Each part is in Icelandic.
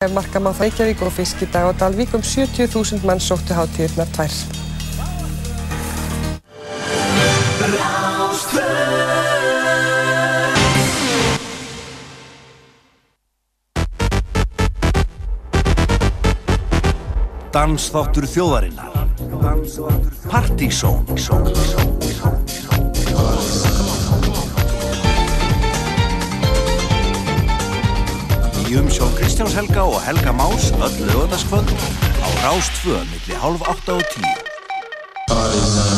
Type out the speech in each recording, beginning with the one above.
Ef marka má það Reykjavík og fisk í dag á Dalvík um 70.000 mann sóttu hátíðirnar tvær. Dansþáttur þjóðarinnar Partísón í umsjón Kristjáns Helga og Helga Más öll lögadaskvöld á Rástföð millir halv 8 og 10.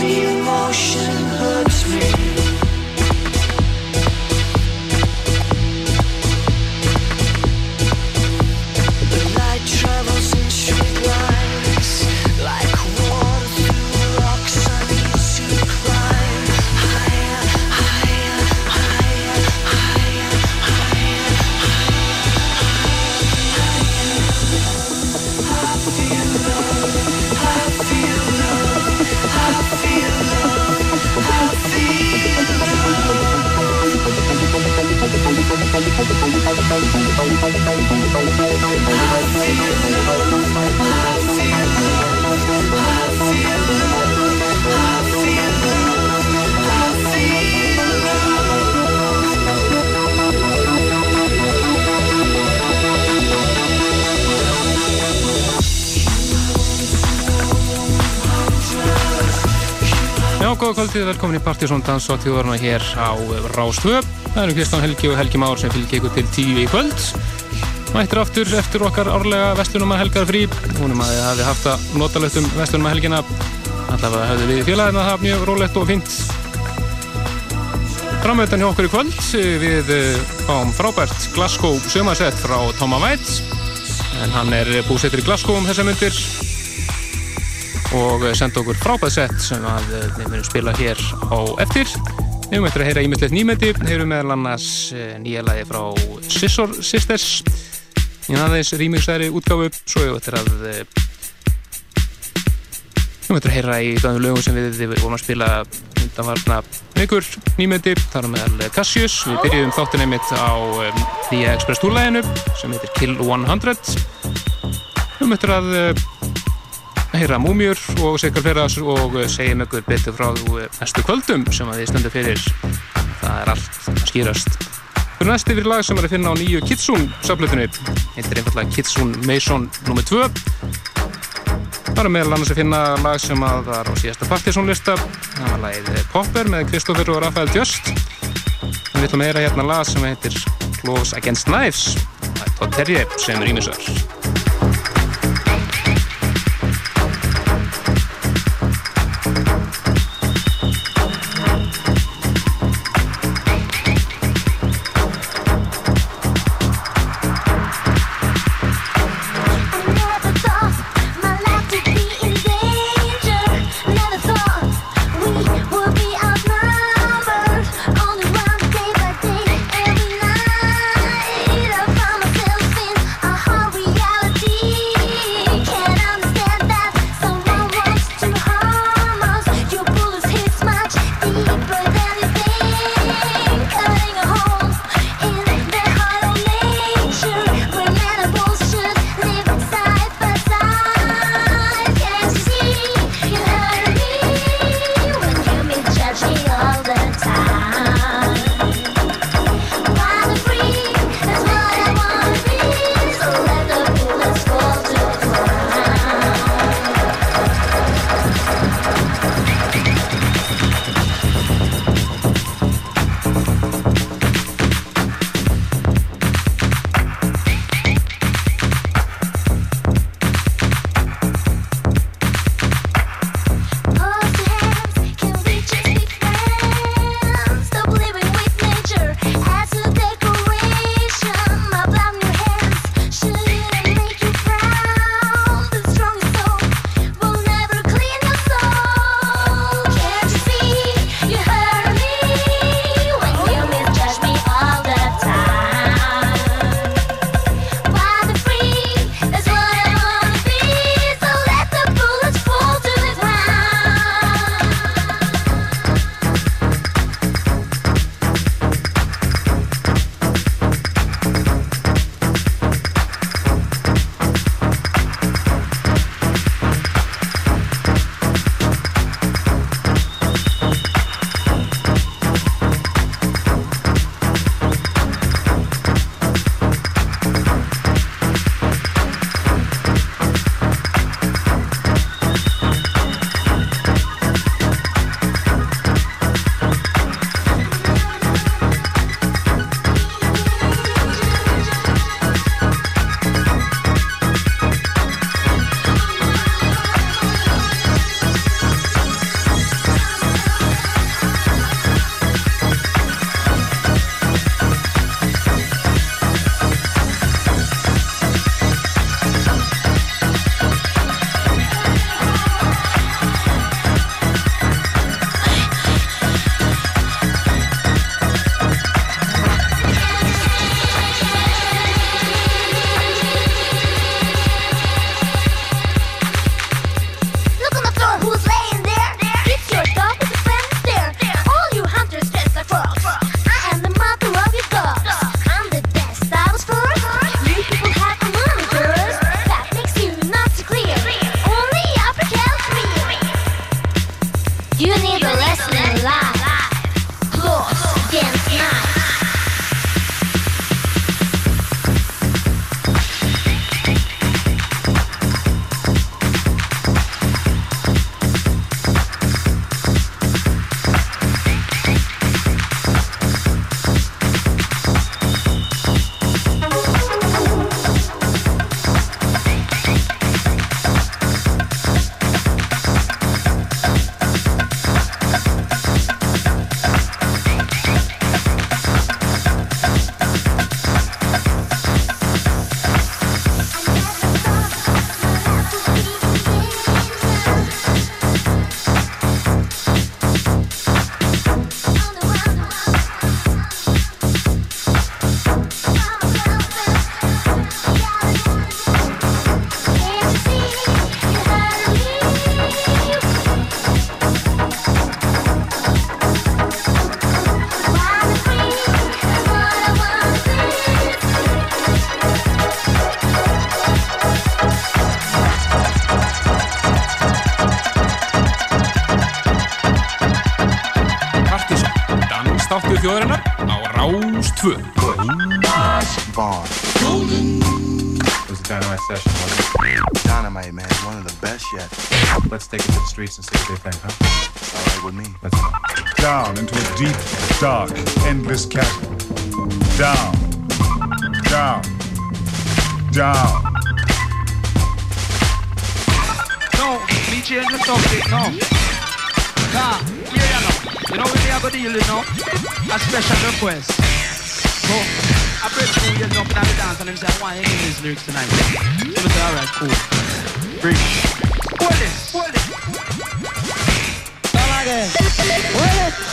me Kvöldið, velkomin í Partíson Dans á tíðvarna hér á Rástvö. Það eru Kristján Helgi og Helgi Már sem fylgir ykkur til tíu í kvöld. Mættir aftur eftir okkar árlega vestlunum að helgar frí. Húnum að þið hafi haft að notalegt um vestlunum að helgina. Allavega höfðu við félagina það mjög rólegt og fínt. Framöðan hjá okkur í kvöld við eh, fáum frábært Glasgow sömarsett frá Toma Væts. En hann er búsettur í Glasgow um þessa myndir og senda okkur frábæð sett sem að eh, við munum spila hér á eftir. Við munum eftir að heyra ímyndilegt nýmyndi, heyrum meðal annars eh, nýja lagi frá Scissor Sisters. Í aðeins rýmingsæri útgáfu, svo ég eftir að eh, við eftir að heyra í dæðum lögum sem við, við vorum að spila undanvarna vikur. Nýmyndi, þar meðal Cassius, við byrjuðum þáttin einmitt á nýja Express Tour-læginu sem heitir Kill 100 við eftir að heyra múmjur og sikar fyrir og segja með ykkur betur frá næstu kvöldum sem að þið stundu fyrir. Það er allt að skýrast. Fyrir næst yfir lag sem er að finna á nýju Kitsune saflutinu, heitir einfallega Kitsune Mason nr. 2 það er meðal annars að finna lag sem að var á síðasta partysónlista. Það var lagið Popper með Kristoffer og Rafael Djöst við viljum heyra hérna lag sem heitir Close Against Knives það er Todd Terje sem er ímisar þjóðarinnar á Rástvö Bar It was a dynamite session, wasn't it? Dynamite, man, one of the best yet. Let's take it to the streets and see what they think, huh? All right with me. Let's go. Down into a deep, dark, endless chasm. Down. Down. Down. No, meet you in the subject, no. Down. You know what I have to deal with? A special request. So, I break through getting up in the dance and him say, I want to hear these lyrics tonight. So I say, alright, cool. Bring it. Hold it, hold it. Come again. Hold it.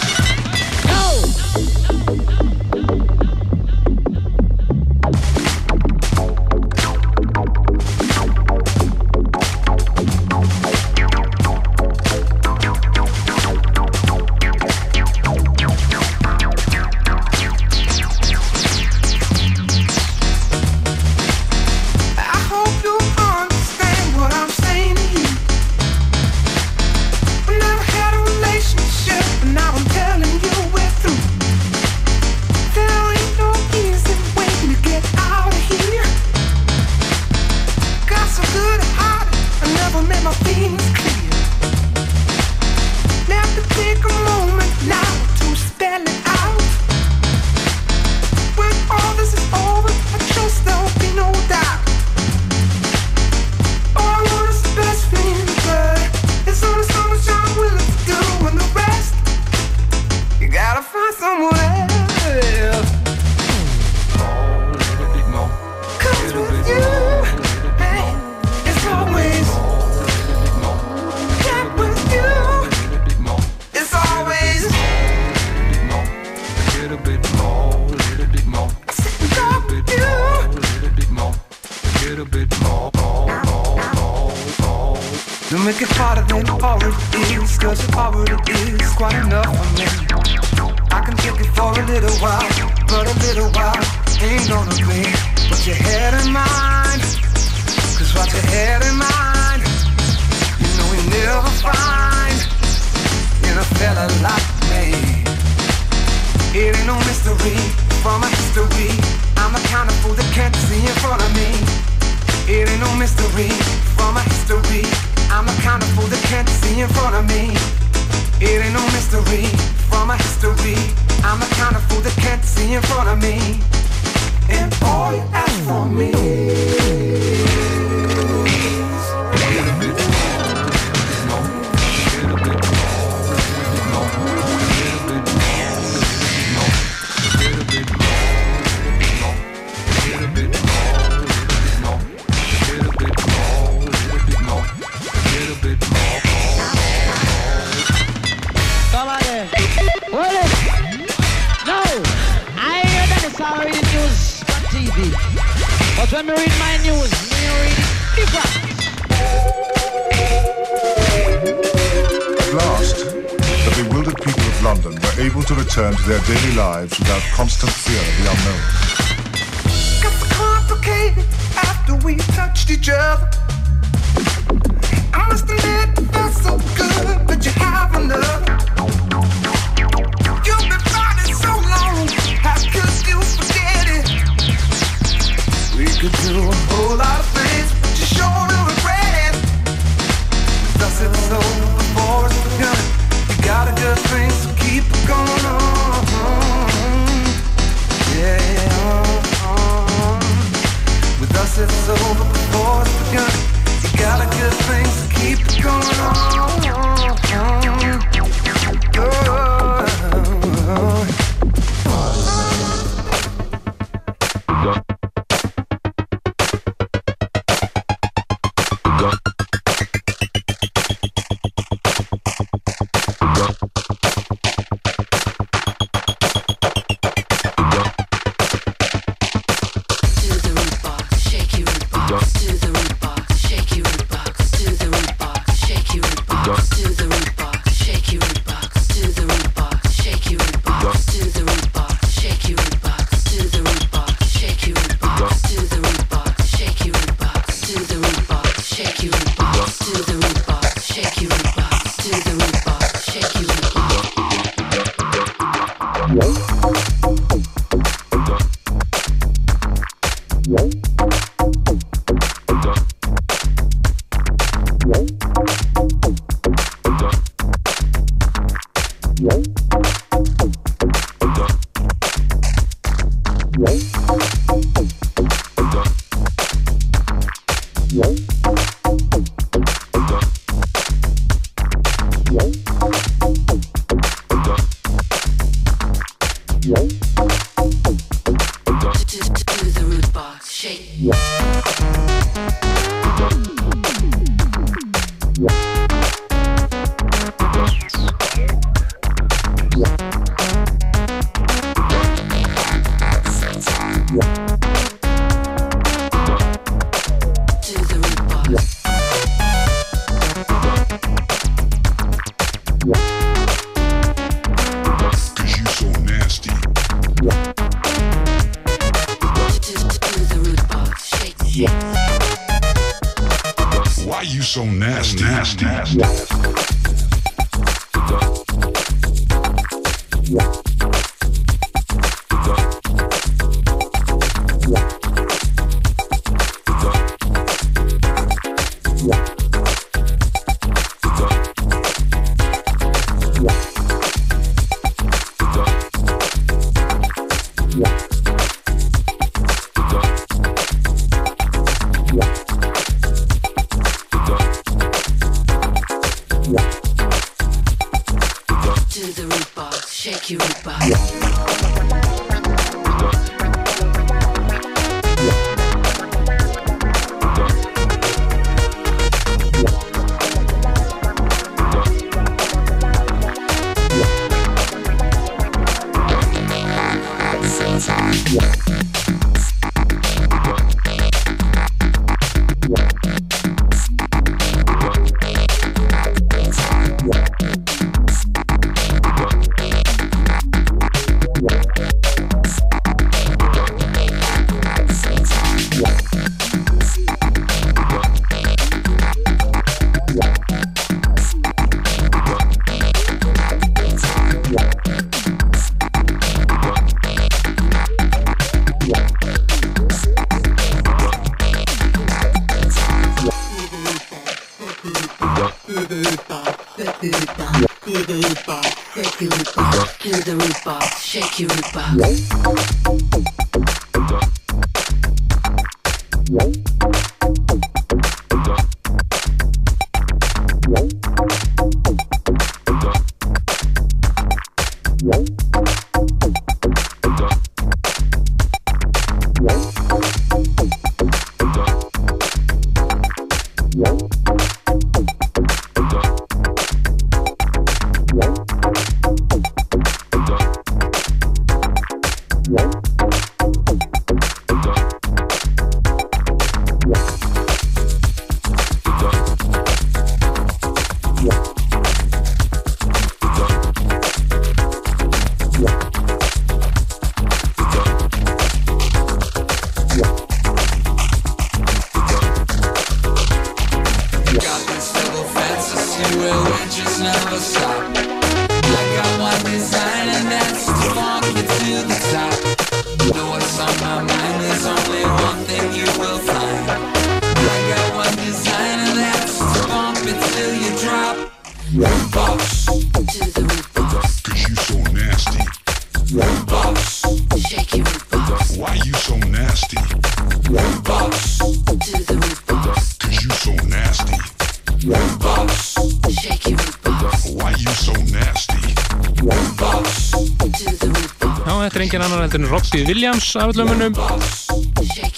En Robbie Williams af your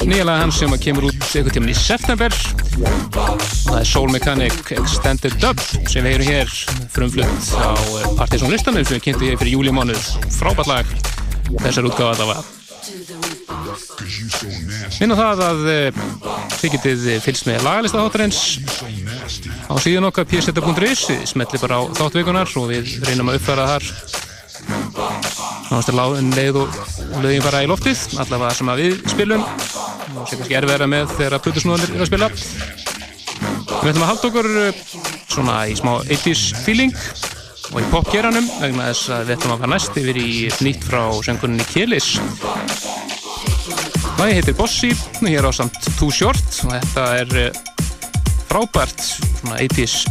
nýjalega hans sem kemur út einhvern tíman í september. Það er Soul Mechanic Extended Dub sem við heyrum hér frumflutt á eh, Partisan listanum sem við kynntum hér fyrir júlimánuð frábært lag. Þessar útgáfa þetta var. Minna það að eh, þið getið fylgst með lagalista þáttarins So nasty. á síðan okkar pseta.is þið smetli bara á þáttveikunar og við reynum að uppfæra þar. Náttúrulega leið og lögin fara í loftið, allavega sem að við spilum. Og sé kannski erfæra með þegar að plutusnúðanir eru að spila. Við ætlum að halda okkur uh, svona í smá 80's feeling og í popgeranum vegna þess að við ætlum að fara næst yfir í nýtt frá söngunni Kélis Það heitir Bossi hér á samt Too Short og þetta er uh, frábært svona 80's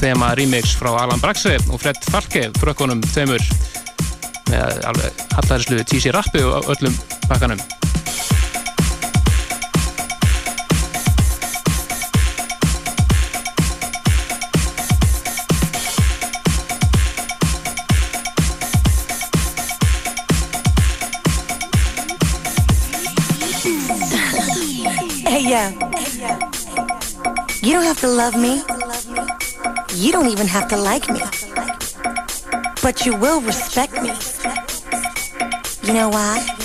þema remix frá Alan Braxey og Fred Falke frökkunum þeimur með alveg hattaðislu Tísi Rappu á öllum pakkanum Yeah. You don't have to love me. You don't even have to like me. But you will respect me. You know why?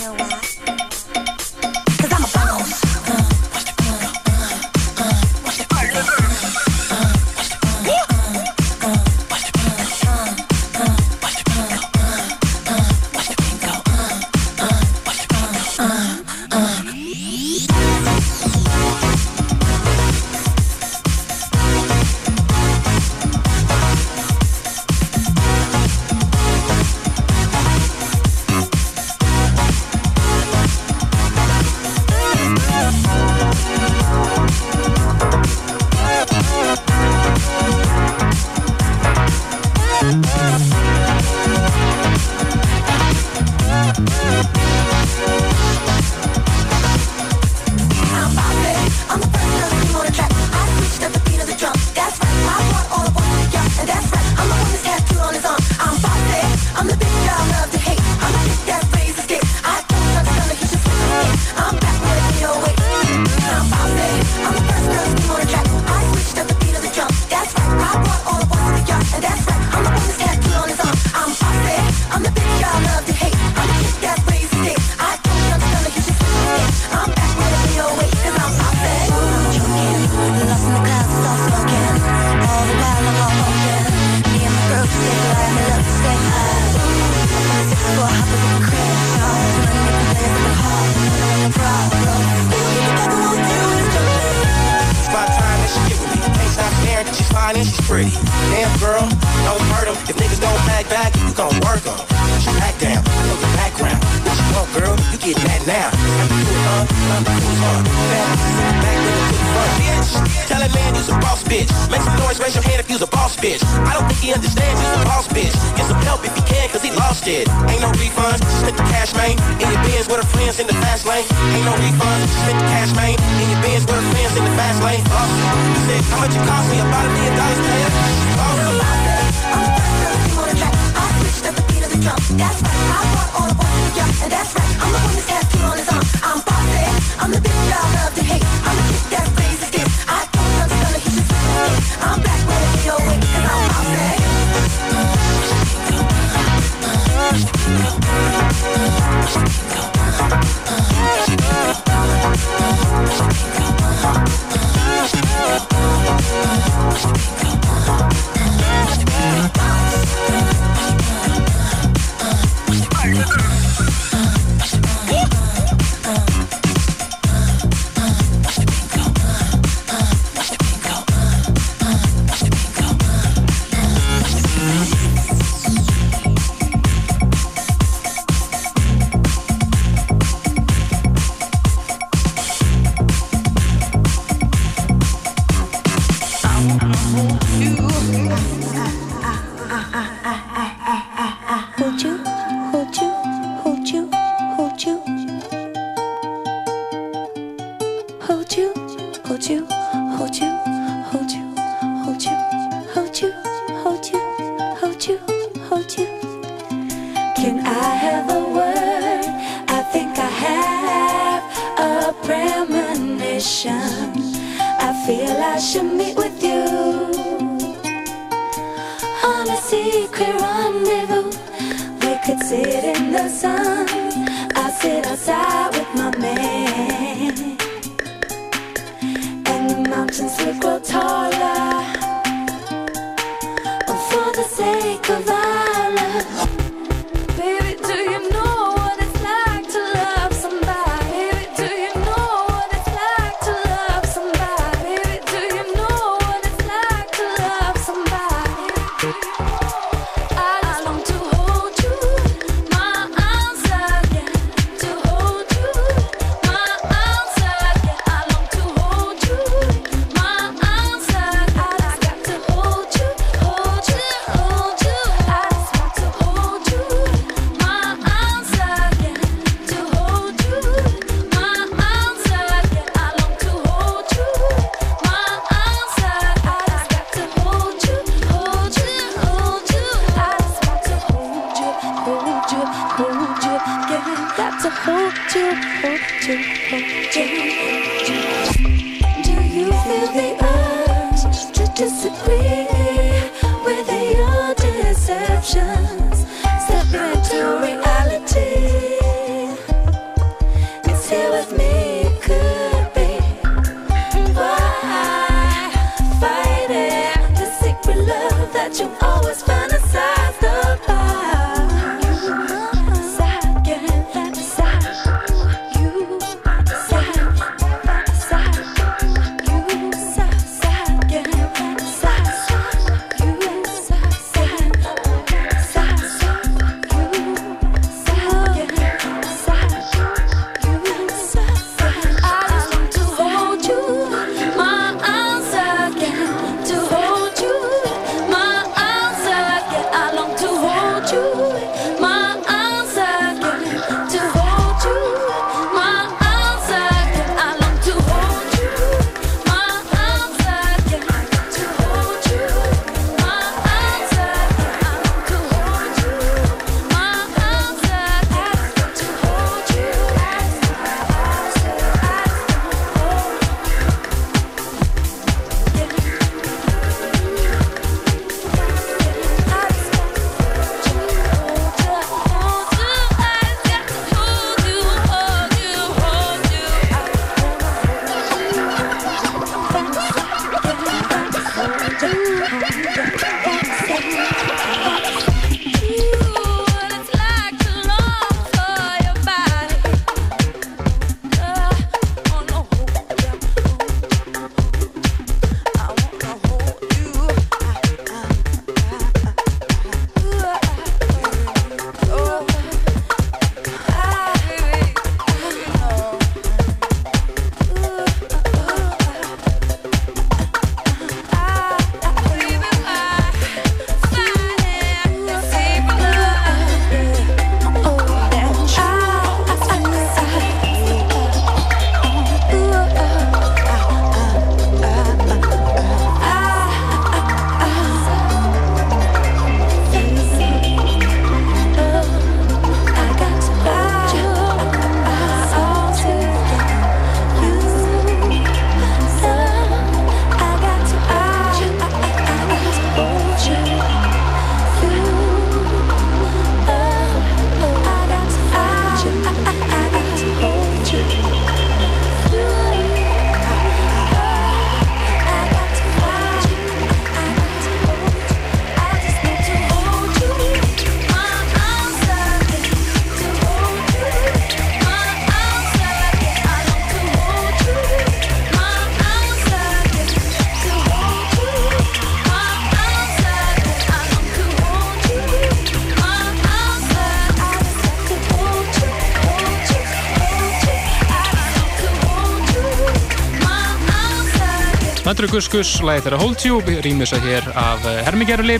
Andrew Guskus, lagið þeirra Hold You, rýmisa hér af eh, Hermigerli,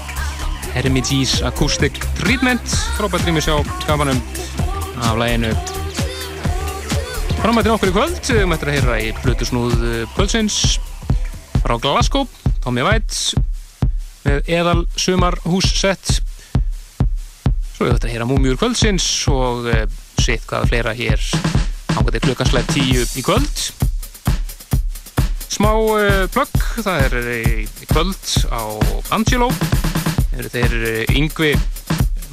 Hermities Acoustic Treatment, frábært rýmis á skafanum af laginu. Framættin okkur í kvöld, við mættum að heyra í Plutusnúð kvöldsins frá Glasgow, Tommy White, með eðal sumar hússett. Svo við ættum að heyra Múmiur kvöldsins og sitt hvaða fleira hér ákvæði klukkanslega tíu í kvöld. Smá uh, plugg, það er uh, í kvöld á Angelo. Eru þeir uh, Yngvi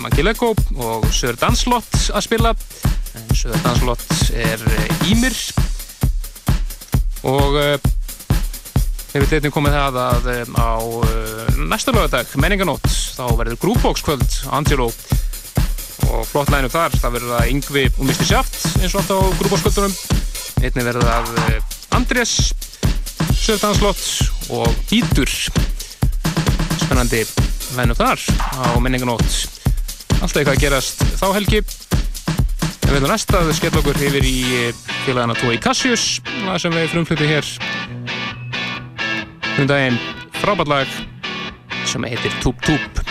Magilego og Sör Danslott að spila. En Sör Danslott er Ímir og uh, við veitum einnig komið það að á næsta lögadag, menninganótt þá verður Groupbox kvöld á Angelo. Og flott lænum þar það verður Yngvi og Mr. Shaft eins og alltaf á Groupbox-kvöldunum einnig verður það Andrés Sördanslott og Bítur spennandi vennum þar á menninganót alltaf eitthvað að gerast þá helgi. En við ætlum næst að skella okkur yfir í félagana Tói Cassius. Það sem við frumflutu hér. Um daginn. Frábært lag sem heitir Túb Túb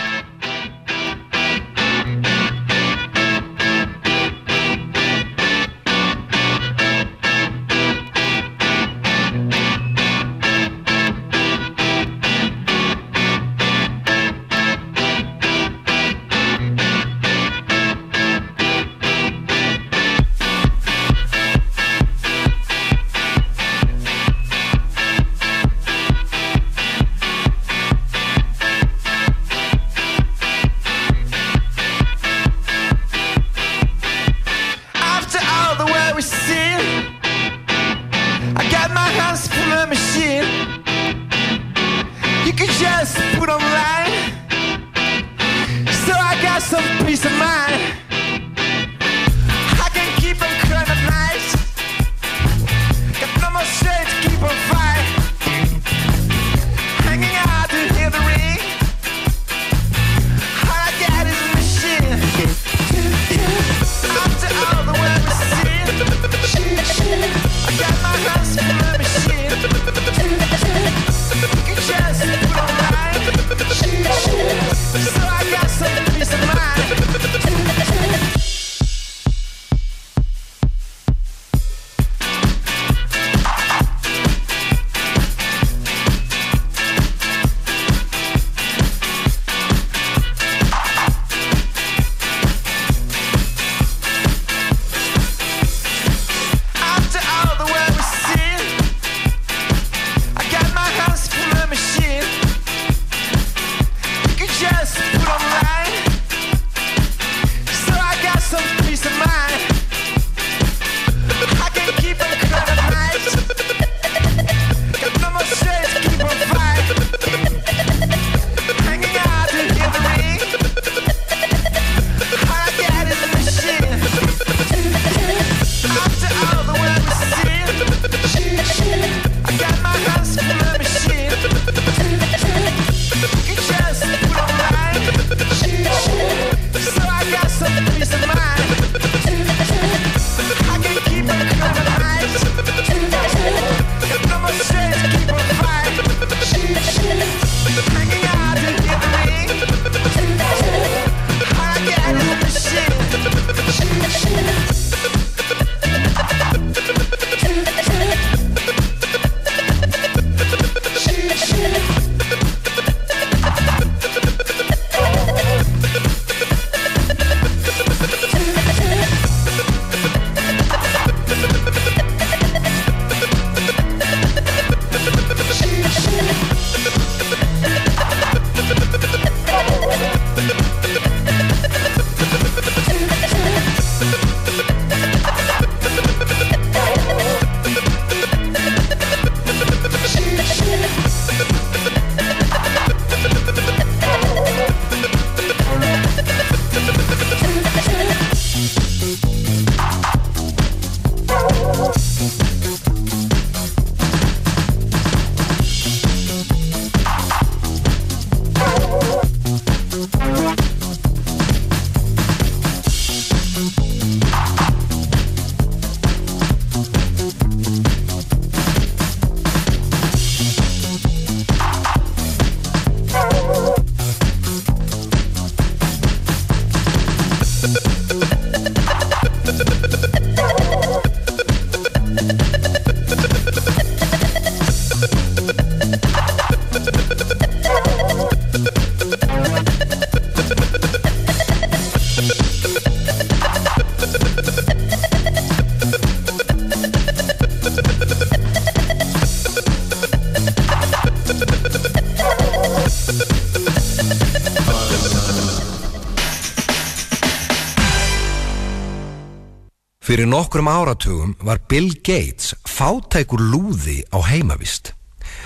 Fyrir nokkrum áratugum var Bill Gates fátækur lúði á heimavist.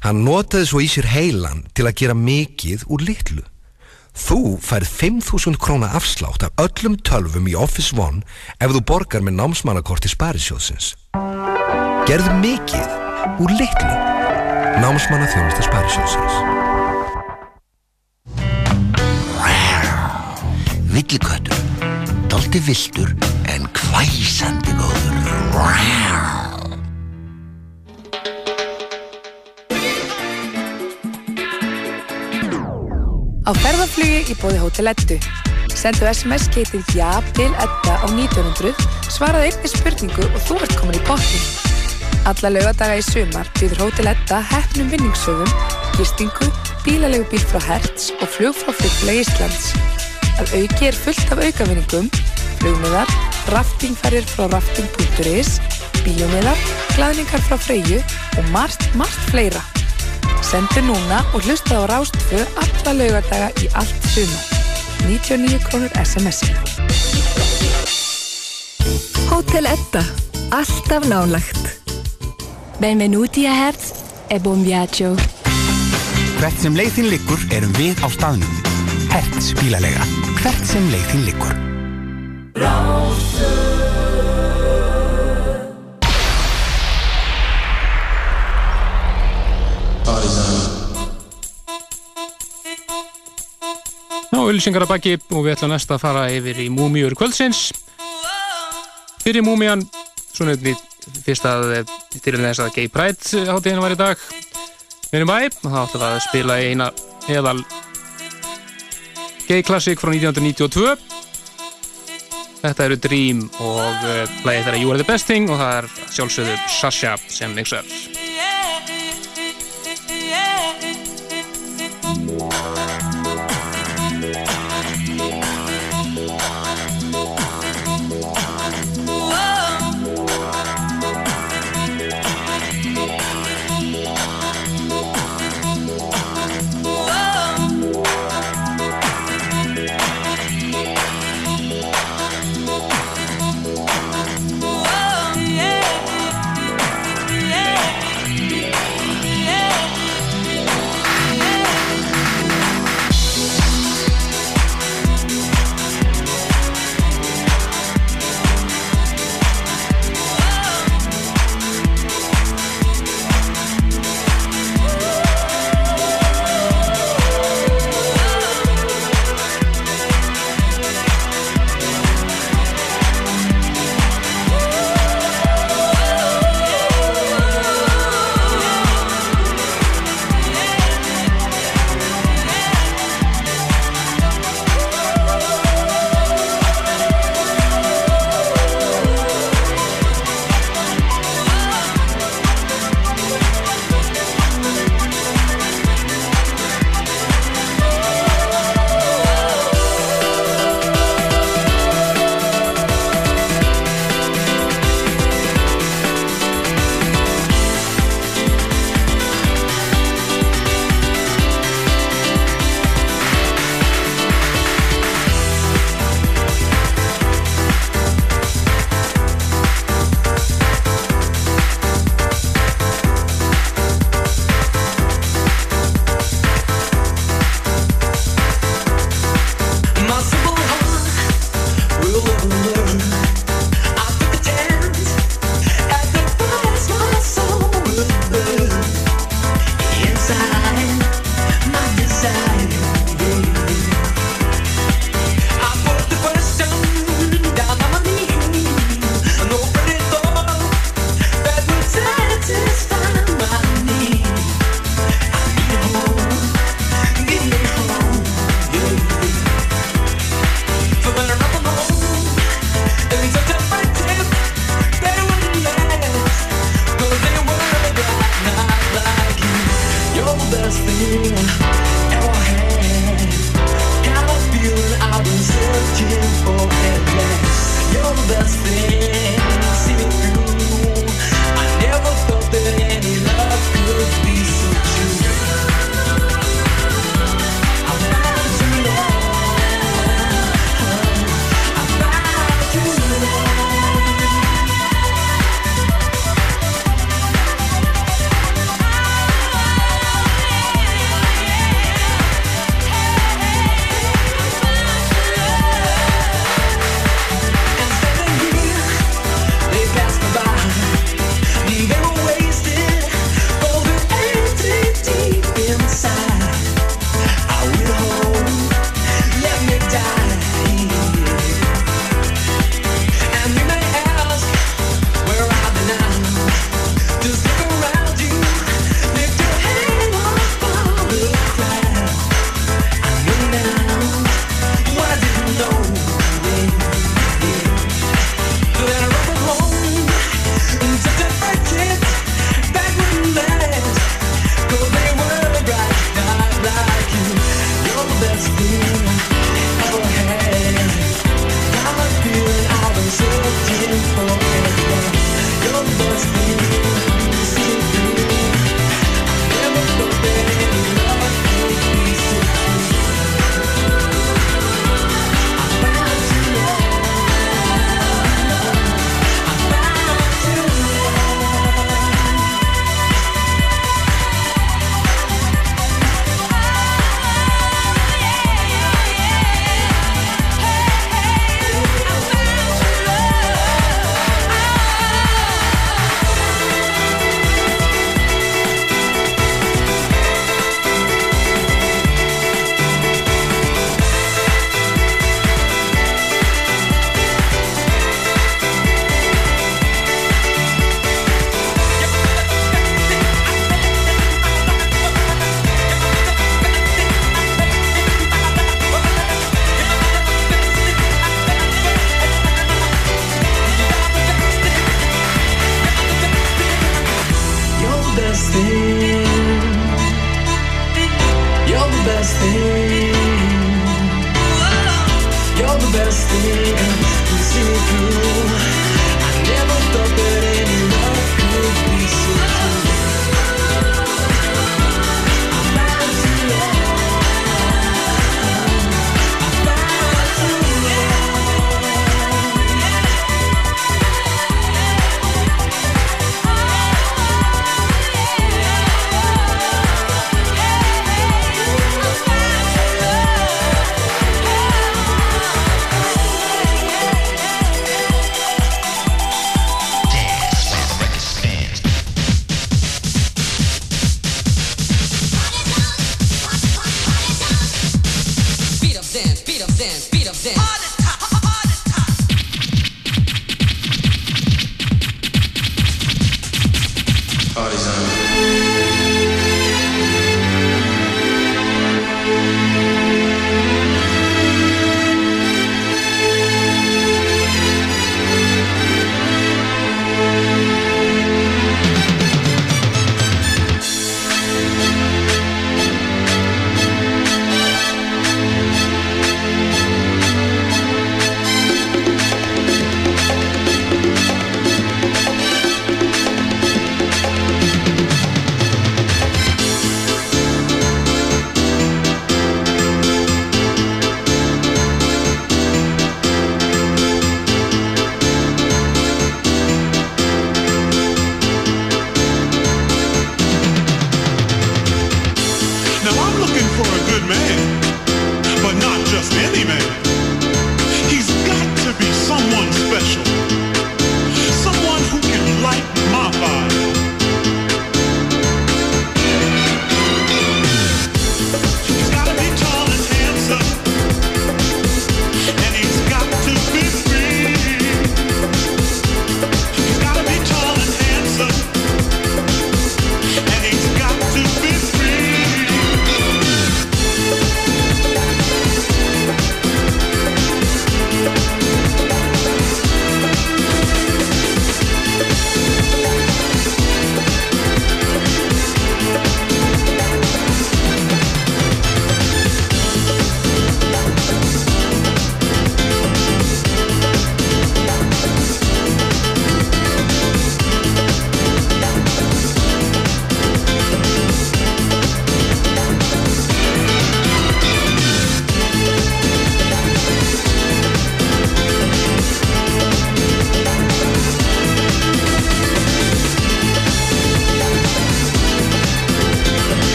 Hann notaði svo í sér heilan til að gera mikið úr litlu. Þú færð 5.000 króna afslátt af öllum tölvum í Office One ef þú borgar með námsmannakorti Sparisjóðsins. Gerðu mikið úr litlu. Námsmannaþjónusta Sparisjóðsins. Villiköttur, doldi viltur. Á ferðarflugi í bóði Hótel Eddu. Sendu SMS getið já til Edda á 1900, svaraðu einni spurningu og þú ert komin í pottin. Alla laugadaga í sumar býður Hótel Edda hefnum vinningsöfum, gistingu, bílalegu bíl frá Hertz og flug frá flugfélag Íslands. Að auki er fullt af aukavinningum, flugmiðar, raftingferðir frá rafting.is, bíómiðar, glaðningar frá Freyju og margt, margt fleira. Sendu núna og hlusta á Rástfö alla laugardaga í allt sumar. 99 krónur SMS-i. Hotel Edda. Alltaf nálagt. Benvenuti a Hertz e buon viaggio. Hvert sem leið þín liggur erum við á staðnum. Hertz bílalega. Hvert sem leið þín liggur. Já, auðlýsingar að baki og við ætlum næst að fara yfir í múmiur kvöldsins. Fyrir múmian, svona fyrst að til þess að Gay Pride hátíðin var í dag. Við erum bæ og þá ætlum við að spila í eina eðal Gay Classic frá 1992 Þetta eru Dream og uh, lagið þeirra You Are The Best Thing og það er sjálfsögðu Sasha sem mixar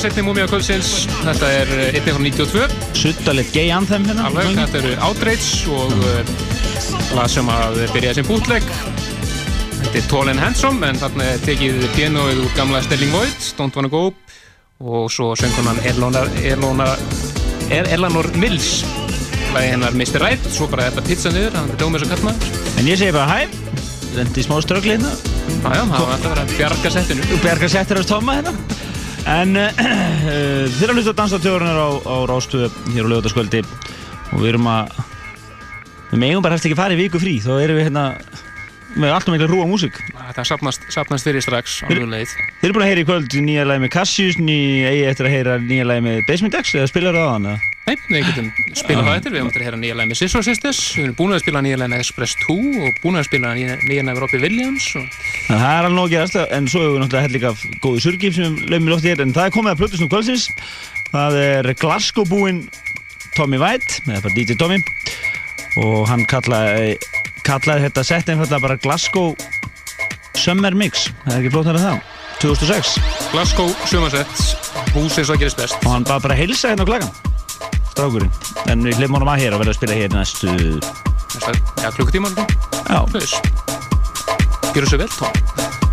Já, setni múmia kvöldsins, þetta er eh, einnig frá 92 Suttalegt gay anthem hérna. Alveg, þetta eru Outrage og uh, lag sem að byrjaði sem bútleg Þetta er Tall and Handsome en þarna tekið pianoið úr gamla Sterling Void, Don't Wanna Go og svo söngunan Eleanor Mills. Lagi hennar Mr. Right, svo bara þetta pizza niður, hann er dómið svo kallmaður. En ég segi bara hæ, rendi smá ströggli hérna. Jájá, það var alltaf að bjarga settinu. Bjarga settir af Tóma hérna En uh, þeirra hlusta dansa tjóðurinnar á, á Rástu hér á lögutaskvöldi og við erum að Við megum bara helst ekki fara í viku frí. Þá erum við hérna með alltaf mikla rúa músík. Þetta sapnast, sapnast fyrir strax á mjög leið. Þið eru búin að heyra í kvöld nýja lagi með Cassius ný, eigi eftir að heyra nýja lagi með Basement X eða spilar það á hana Nei, við getum spilað það eftir, við höfum eftir að heyra nýja lag með Scissor Sisters, við erum búin að spila nýja lag með Express 2 og búin að spila nýja lag með Robbie Williams og að það er alveg nóg að gerast en svo hefur við náttúrulega hell líka góðu surgif sem við lögum í lofti hér. En það er komið að plötusnum kvöldsins. Það er Glasgow búinn Tommy White eða bara DJ Tommy. Og hann kallaði, kallaði þetta sett einfallega bara Glasgow Summer Mix. Það er ekki flótt að það. 2006 Glasgow sumarsett, hús eins og að gerist best. Og hann bara heilsa hérna á klagan strákurinn. En við hlifum honum að hér og verðum að spila hér næstu Næsta, ja, klukkutíma Já. Gjörðu svo vel, Tom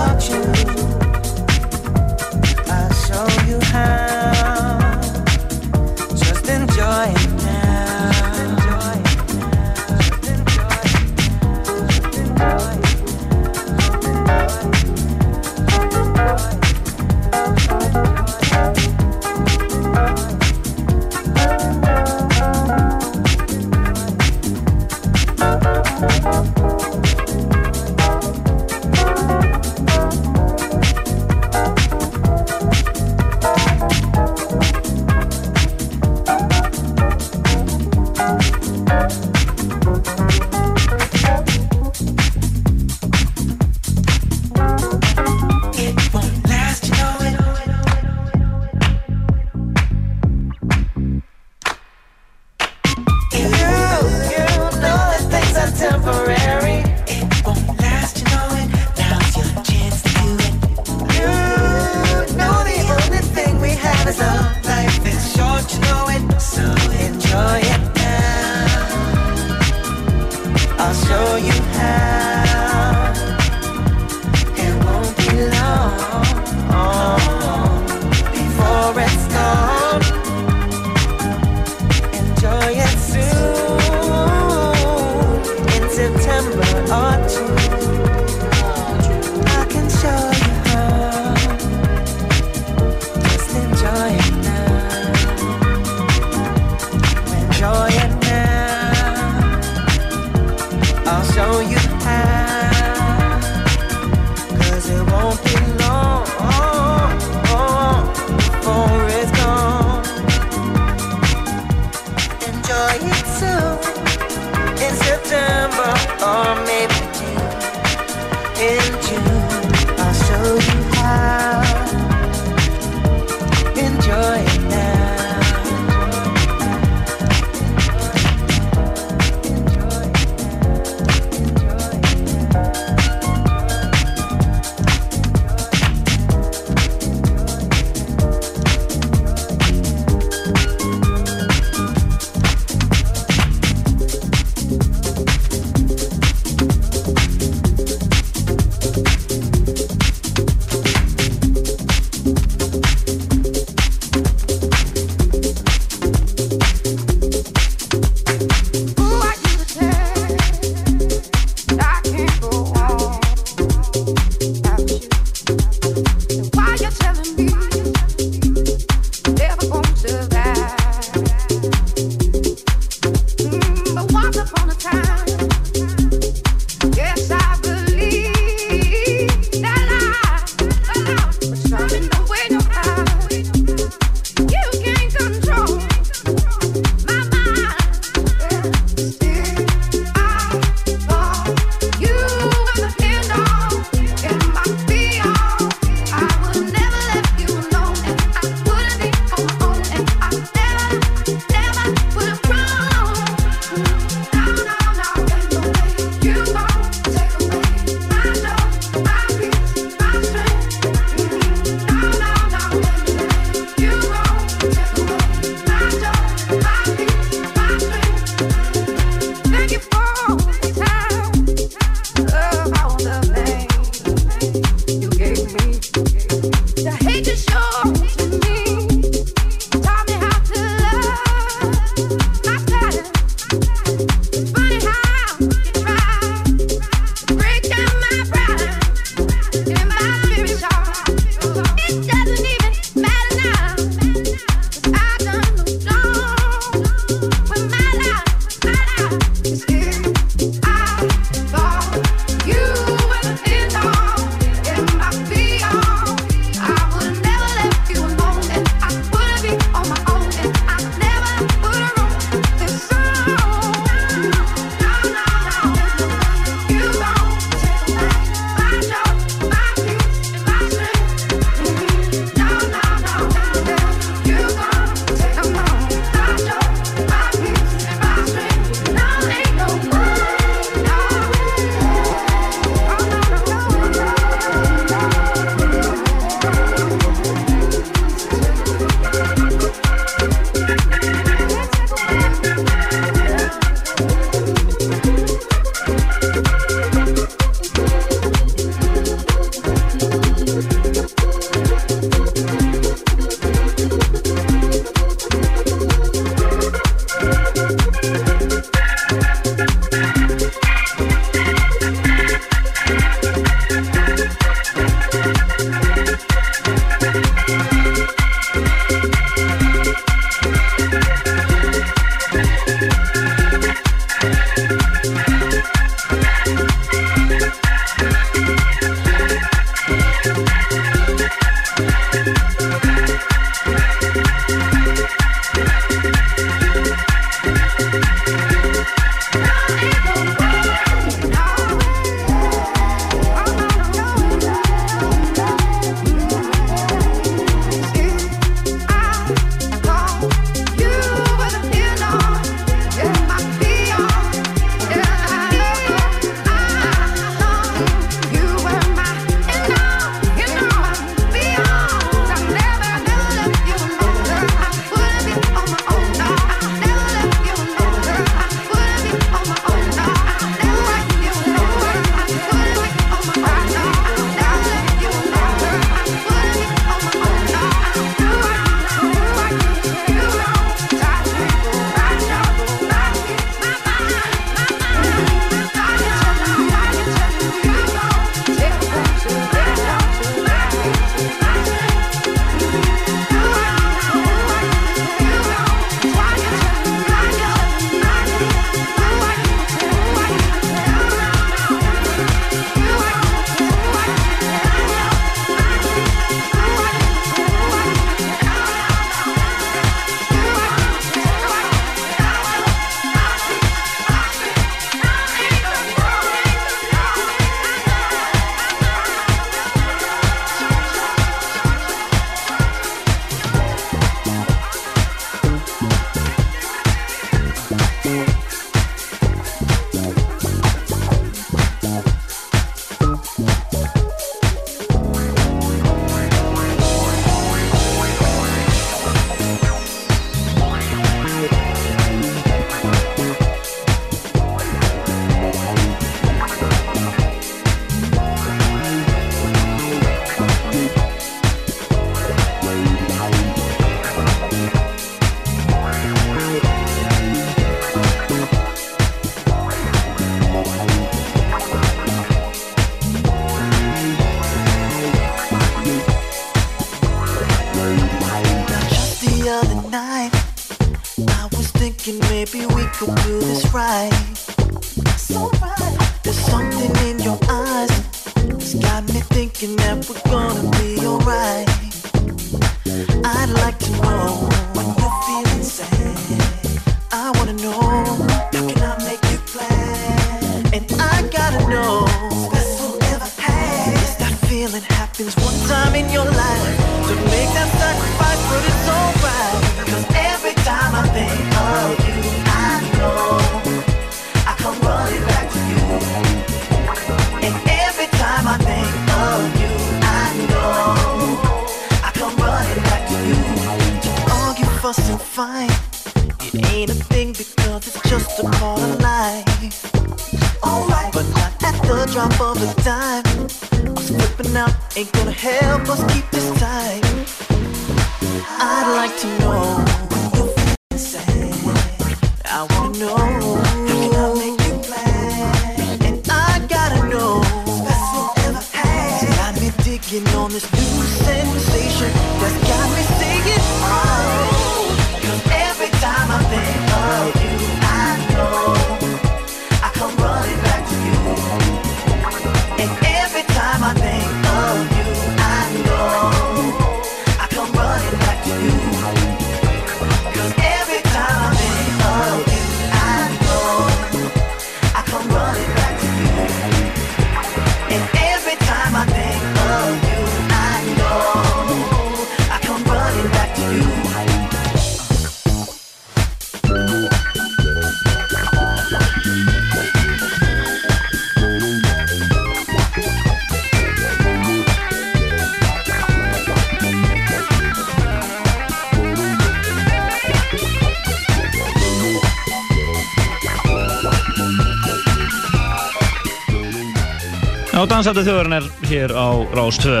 Já, dansættu þjóðurinn er hér á Rás 2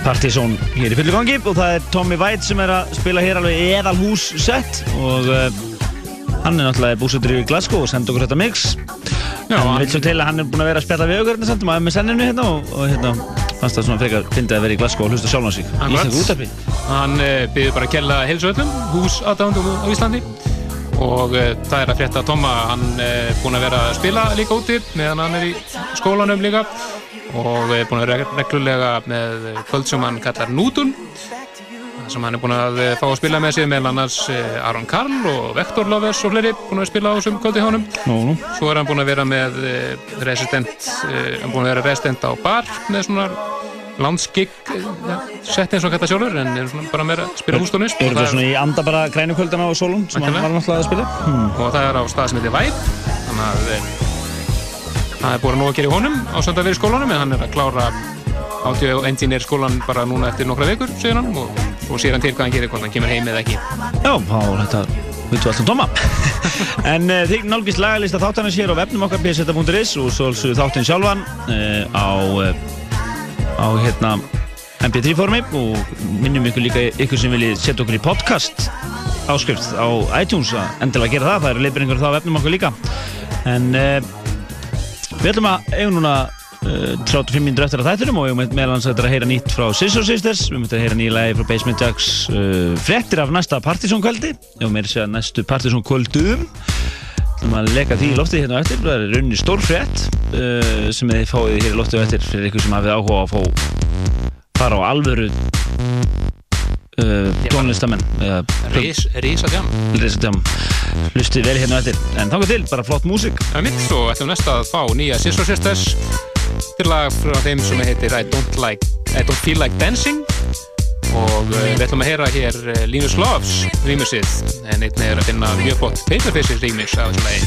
Partizón hér í fullu gangi og það er Tommy White sem er að spila hér alveg eðalhús sett og uh, hann er náttúrulega búsettur í Glasgow og senda okkur þetta mix. Já, en vil svo til að hann er búinn að vera að spjalla við okkur hérna samt maður með senninu hérna og, og hérna fannst það svona frekar fyndið að vera í Glasgow og hlusta sjálf á sig. Akkurat. Íslengu útarpi Hann uh, byrði bara að kella heilsu öllum, hús aðdándum á Íslandi. Og uh, það er að frétta Tomma, hann er búinn að vera að spila líka úti meðan hann er í skólanum líka. Og er búinn að vera reglulega með kvöld sem hann kallar Nútun. Sem hann er búinn að eh, fá að spila með sig meðal annars eh, Aron Karl og Vektor Lovers og fleiri búinn að spila á þessum kvöldi hánum Svo er hann búinn að vera með eh, resident, hann búinn að vera resident á bar með svona landsgig ja, sett eins og kæta sjálfur en er svona bara meira að spila hústónist Er þetta svona í anda bara grænukvöldana á Solon sem hann var náttúrulega að spila? Hmm. og það er á stað sem heitir Vibe þannig að það er búin að nóg að gera í honum á í skólanum en hann er að klára audio engineer skólan bara núna eftir nokkra vikur segir hann og, og sér hann til hvað hann gerir hvort hann kemur heim eða ekki. Já, þá er þetta veitum við allt um Tóma En uh, þig nálgist lagalista þáttanins hér á webnum okkar bseta.is og svo þáttinn sjálfan uh, á, uh, á hérna mp3 formi og minnum ykkur líka ykkur sem viljið setja okkur í podcast áskrift á iTunes að endilega gera það, það eru leiðbyrningur þá á webnum okkar líka. En við ætlum að eigum núna uh, 35 minnur eftir að þættunum og við eigum meðal hans að heyra nýtt frá Scissor Sisters. Við möttum að heyra nýja lagi frá Basement Jacks uh, fréttir af næsta Partizón kvöldi og meira segja næstu Partizón kvöldum við ætlum að leka því í loftið hérna á eftir það er rauninni stór frétt uh, sem þið fáið hér í loftið á eftir fyrir ykkur sem hafið áhuga að fá fara á alvöru uh, tónlistamenn eða Rís, Rísadjám Rísadjám hlustið vel hérna eftir. En þangað til, bara flott músík. Það er mitt svo ætlum næst að fá nýja Scissor Sisters til lag frá þeim sem heitir I Don't, like, I don't Feel Like Dancing. Og uh, við ætlum að heyra hér uh, Linus Loves remixið. En einnig er að finna mjög flott Paperfaces remix af þessu lagi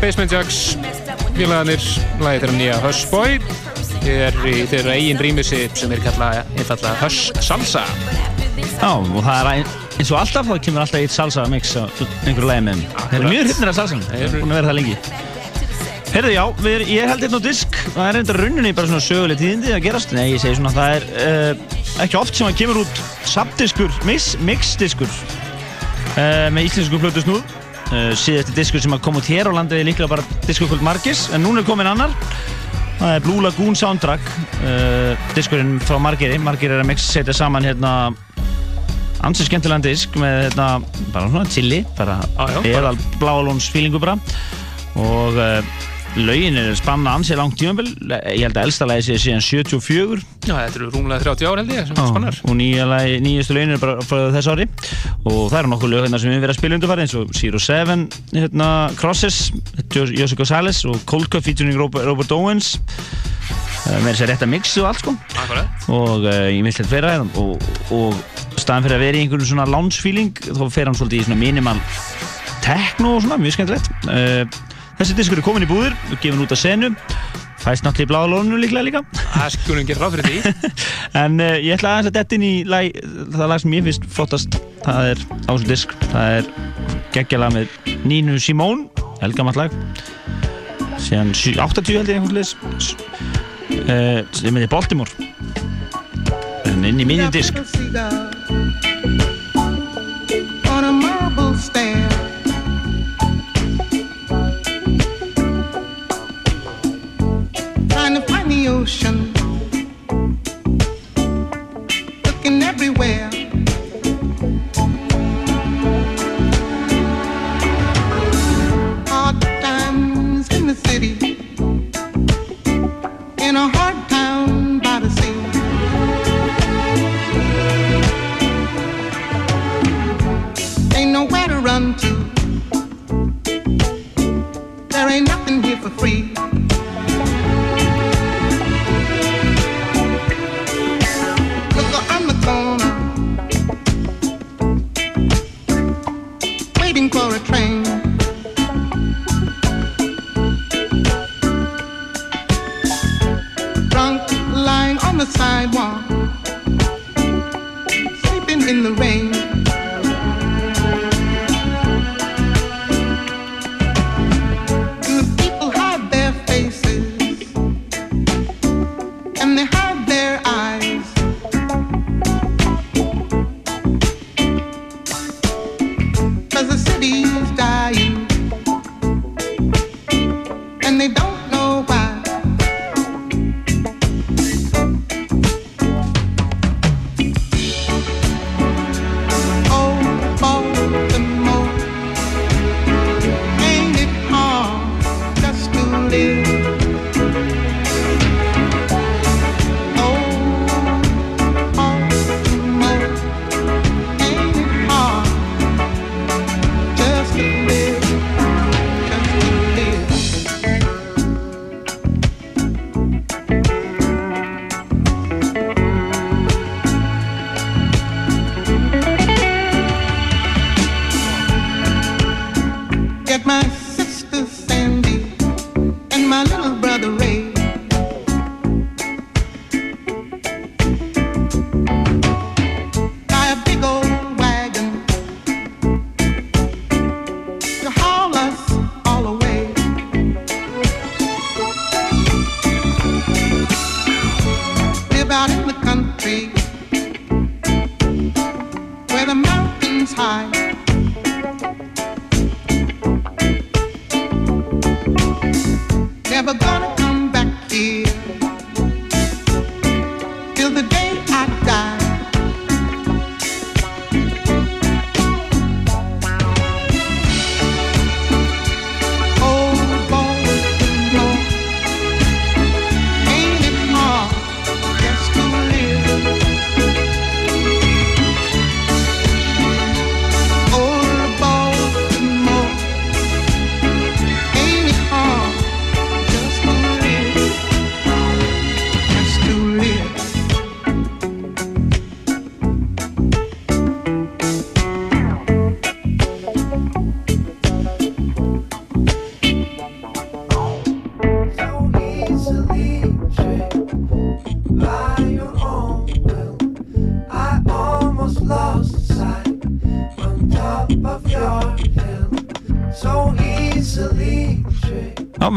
Basement Jacks félagarnir, lagið þeirra nýja Hush Boy. Er í þeirra eigin rýmisi sem er kallað einfallega Hush Salsa. Já, og það er ein- eins og alltaf, þá kemur alltaf eitt salsa mix á einhverju lagi með þeim. Þeir eru mjög hryfnir af salsan, þeir eru búin að vera það lengi. Heyrðu, já, við, er- ég held einn á disk, það er reyndar rauninni bara svona söguleg tíðindi að gerast. Nei, ég segi svona, það er uh, ekki oft sem að kemur út sabdiskur, mix, mixdiskur uh, með íslensku plötu snúð. Uh, síðasti diskur sem að koma út hér á landi er líklega bara diskukvöld Margis, en núna er komin annar. Það er Blue Lagoon Soundtrack, uh, diskurinn frá Margeri. Margeri er að mix setja saman hérna ansið skemmtilegan disk með hérna, bara svona chili, bara eðal bláalóns fílingu bara og uh, lögin er spanna ansið langt tímabil, ég held að elsta lagi sé síðan 74 Já, þetta eru rúmlega 30 ár held ég og nýja nýjastu lögin er bara frá þessu ári það eru nokkuð lög hérna sem við höfum verið að spila undarfæri eins og Zero Seven, hérna, Crosses Jose González og Cold Cup featuring Robert, Robert Owens. Uh, með þess að rétta mix og allt sko. Akkurat. Og uh, ég minnst þetta fleira og, og staðan fyrir að vera í einhverjum svona lounge feeling þá fer hann svolítið í svona minimal techno og svona, mjög skemmtilegt. Uh, þessi diskur er komin í búðir og gefin út að senu. Fæst náttúrulega í bláða lónu líklega líka. Það skulum gera ráð fyrir því. En uh, ég ætla aðeins að detta inn í lag, það lag sem ég finnst flottast. Það er á þessum disk. Það er geggjalag með Nínu Simón elgamall lag. Síðan 80 held ég einhvern leis uh, sem heitir Baltimore. En inn í miðjum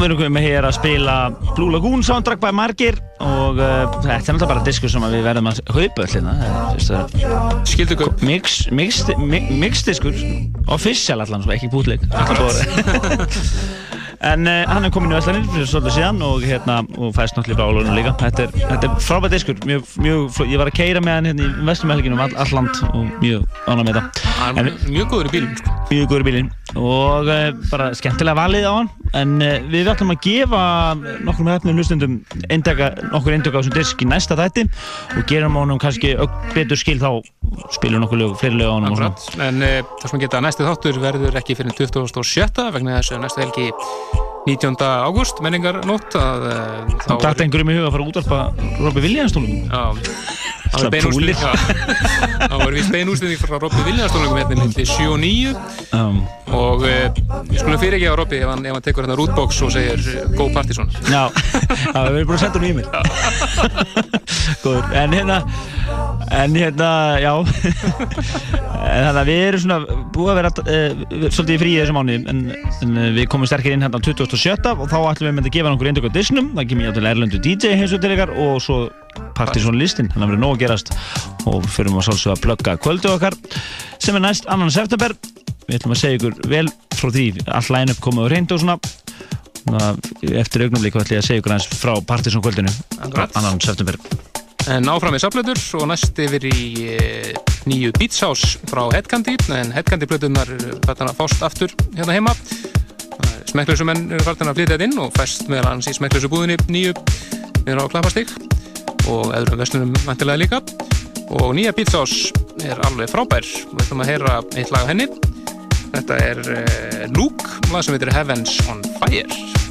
við erum komið hér að spila Blue Lagoon soundtrack by Margir og uh, þetta er náttúrulega bara diskur sem við verðum að kaupa öll hérna. Skildu kaup. Mix, mix, mi- mix diskur, official allan, svo ekki bútleik. En uh, hann er komin í Vestlandir fyrir svolítið síðan og, hérna, og fæst náttúrulega í Blálunum líka. Þetta er, þetta er frábært diskur, mjög, mjög, ég var að keira með hann hérna í Vestlumhelginum all, all land og mjög ánæg með. Hann er mjög góður í bílinn, sko. Mjög góður í bílinn og uh, bara skemmtilega valið á hann en uh, við ætlum að gefa nokkrum hefnum hlustundum eindaka, nokkur eindaka á þessum disk í næsta þætti og gerum honum kannski betur skil þá spilum nokkur lög, fleiri lög á honum. Akkurat. En uh, það sem að geta næsti þáttur verður ekki fyrir 2007 vegna þess að næstu helgi 19. ágúst, menningarnótt að uh, þá Það dætti einhverjum í huga að fara að útvarpa Robby Williams tónleikum Já, það var bein púlir. úrslit þá var við bein úrslit frá Robby Williams tónleikum hérna milli 7 og 9 um, og uh, við skulum fyrir ekki á Robby ef hann, ef hann tekur hérna rootbox og segir uh, Go Partizón Já, við erum bara að senda hún í mér Góður, en hérna en hérna, já. En þannig að við erum svona búið að vera uh, svolítið í fríi þessu mánu en, en uh, við komum sterkir inn hérna á 2007 og þá ætlum við að gefa eindök á Disnum. Það kemur ég til Erlendu DJ heimsótt til ykkar og svo Partizón listin, þannig að verður nóg að gerast. Og fyrir að sálsögða að plugga kvöldu okkar sem er næst annan september. Við ætlum að segja ykkur vel frá því all line-up komið á reyndu og svona. Eftir augnumlíku ætlum ég að segja ykkur aðeins frá Partizón kvöldinu. Akkurat. annan september. En áfram með saflöður og næst yfir í e, nýju Beats House frá Headcandy. En Headcandy plötunar fættan að fást aftur hérna heima. Smekklausu menn eru fættan að flytja þetta inn og fæst meðal hans í smekklausu búðinni nýju niður á Klappastík og öðrum vestlunum vantilega líka. Og nýja House er alveg frábær. Og við ætlum að heyra eitt lag af henni. Þetta er e, Luke, lag sem heitir Heavens on Fire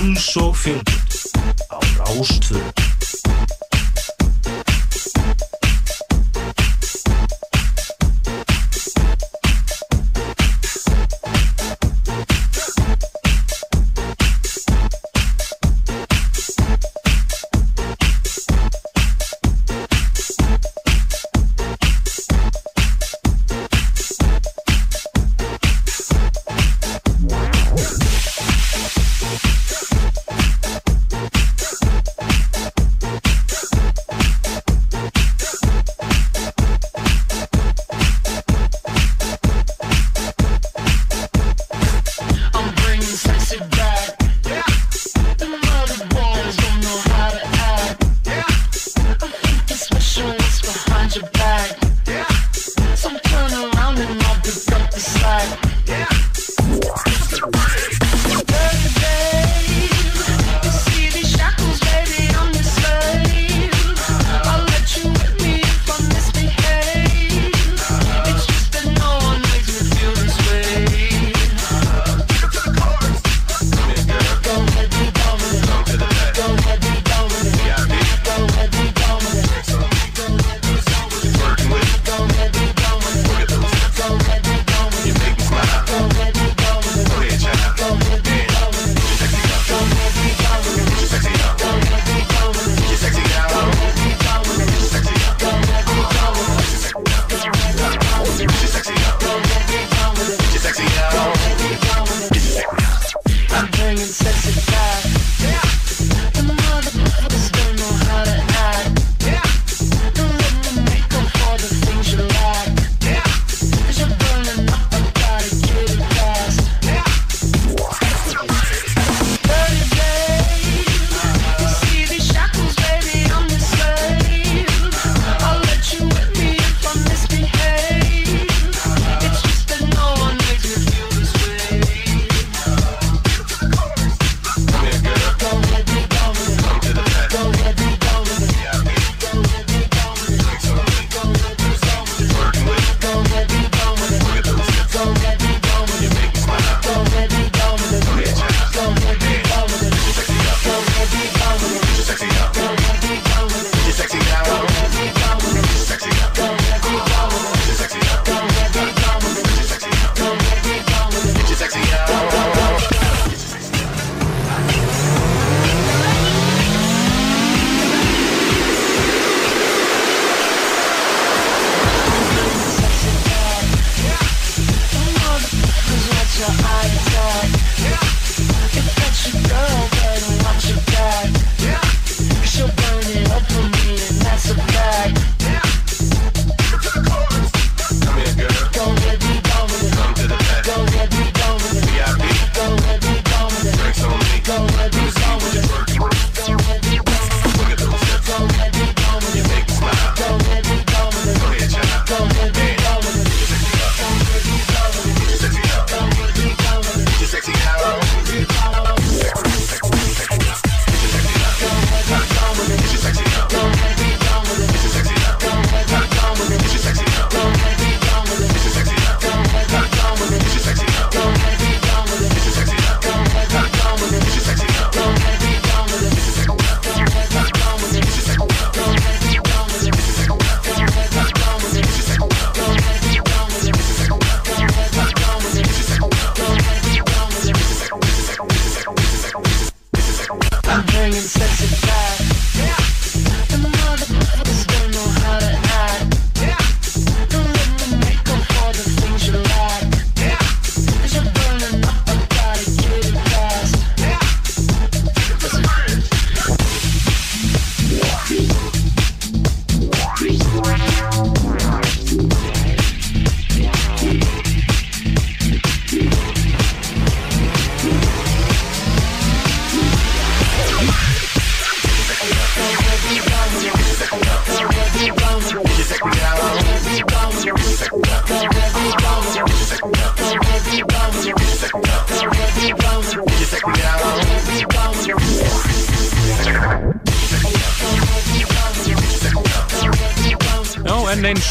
eins og fjölbyrð á rástföðu.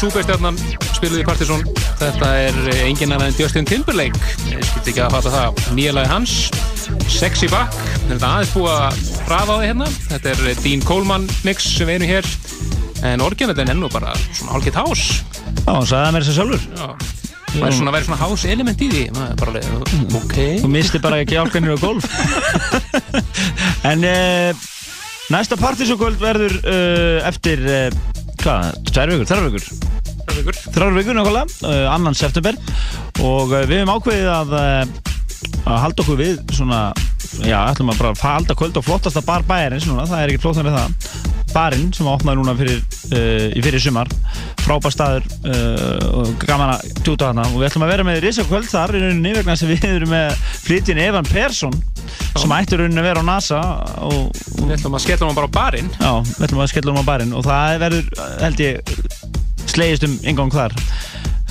Súperstjarnan spiluði Partiðsson. Þetta er eh, enginn annar en Justin Timberlake. Ég skilt ekki að fatta það. Nýja lagi hans, Sexy Back. þetta aðeins búið að hraða á því hérna. Þetta er Dean Coleman mix sem við erum hér. En orginalin er ennú bara svona hálfgett hás. Já, hann sagði það mér sér sjálfur. Já. Það er svona að vera svona hás element í því. Bara alveg, ok. Þú misti bara ekki álkennir og golf. en uh, næsta partysokvöld verður uh, eftir, uh, hvað, tvær vikur, þrjár vikur? Þrjár vikur. Þrjár vikur nákvæmlega, uh, annan september og uh, við hefum ákveðið að, uh, að halda okkur við svona, já, ætlum að bara halda kvöld á flottasta bar bæjarins núna, það er ekki flottan við það. Barinn sem opnaði núna fyrir, uh, í fyrir sumar, frábær staður uh, og gaman að tjúta hana og við ætlum að vera með risa kvöld þar í rauninni vegna að við erum með flytjinn Evan Persson sem ætti rauninni að vera á NASA og, Við ætlum að skella hann bara á barinn. Já, við ætlum að skella hann á barinn. Og það verður, held ég, slegist um ingang þar,